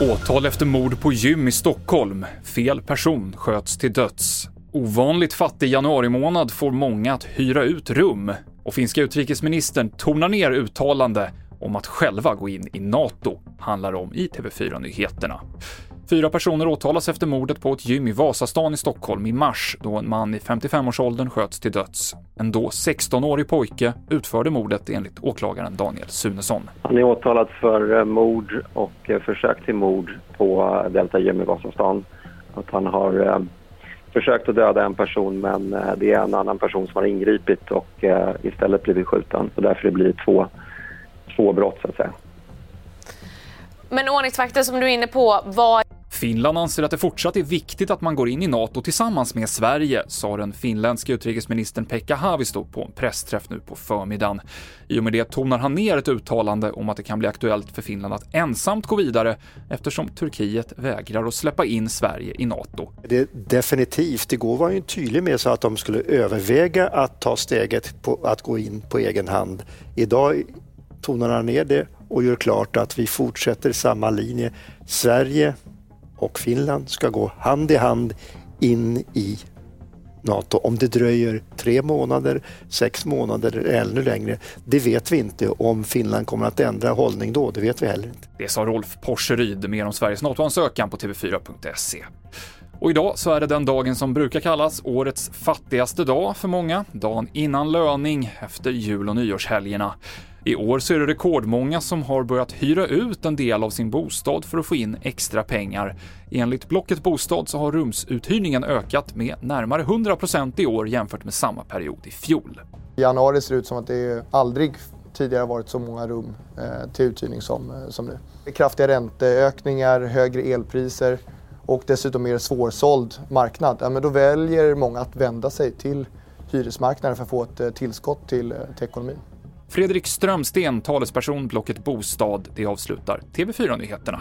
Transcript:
Åtal efter mord på gym i Stockholm. Fel person sköts till döds. Ovanligt fattig januarimånad får många att hyra ut rum. Och finska utrikesministern tonar ner uttalande om att själva gå in i NATO, handlar om i TV4-nyheterna. Fyra personer åtalas efter mordet på ett gym i Vasastan i Stockholm i mars då en man i 55-årsåldern sköts till döds. En då 16-årig pojke utförde mordet enligt åklagaren Daniel Sunesson. Han är åtalad för eh, mord och eh, försök till mord på eh, Delta Gym i Vasastan. Att han har försökt att döda en person men det är en annan person som har ingripit och istället blivit skjuten. Så därför blir det två, två brott så att säga. Men ordningsvakter som du är inne på, vad Finland anser att det fortsatt är viktigt att man går in i NATO tillsammans med Sverige, sa den finländske utrikesministern Pekka Haavisto på en pressträff nu på förmiddagen. I och med det tonar han ner ett uttalande om att det kan bli aktuellt för Finland att ensamt gå vidare eftersom Turkiet vägrar att släppa in Sverige i NATO. Det definitivt. Igår var han ju tydlig med så att de skulle överväga att ta steget på att gå in på egen hand. Idag tonar han ner det och gör klart att vi fortsätter samma linje. Sverige och Finland ska gå hand i hand in i Nato. Om det dröjer tre månader, sex månader eller ännu längre, det vet vi inte. Om Finland kommer att ändra hållning då, det vet vi heller inte. Det sa Rolf Porseryd, mer om Sveriges NATO-ansökan på TV4.se. Och idag så är det den dagen som brukar kallas årets fattigaste dag för många, dagen innan löning efter jul och nyårshelgerna. I år så är det rekordmånga som har börjat hyra ut en del av sin bostad för att få in extra pengar. Enligt Blocket Bostad så har rumsuthyrningen ökat med närmare 100% i år jämfört med samma period i fjol. I januari ser det ut som att det aldrig tidigare varit så många rum eh, till uthyrning som, eh, som nu. Kraftiga ränteökningar, högre elpriser och dessutom mer svårsåld marknad. Ja, men då väljer många att vända sig till hyresmarknaden för att få ett eh, tillskott till, till ekonomin. Fredrik Strömsten, talesperson Blocket Bostad, det avslutar TV4-nyheterna.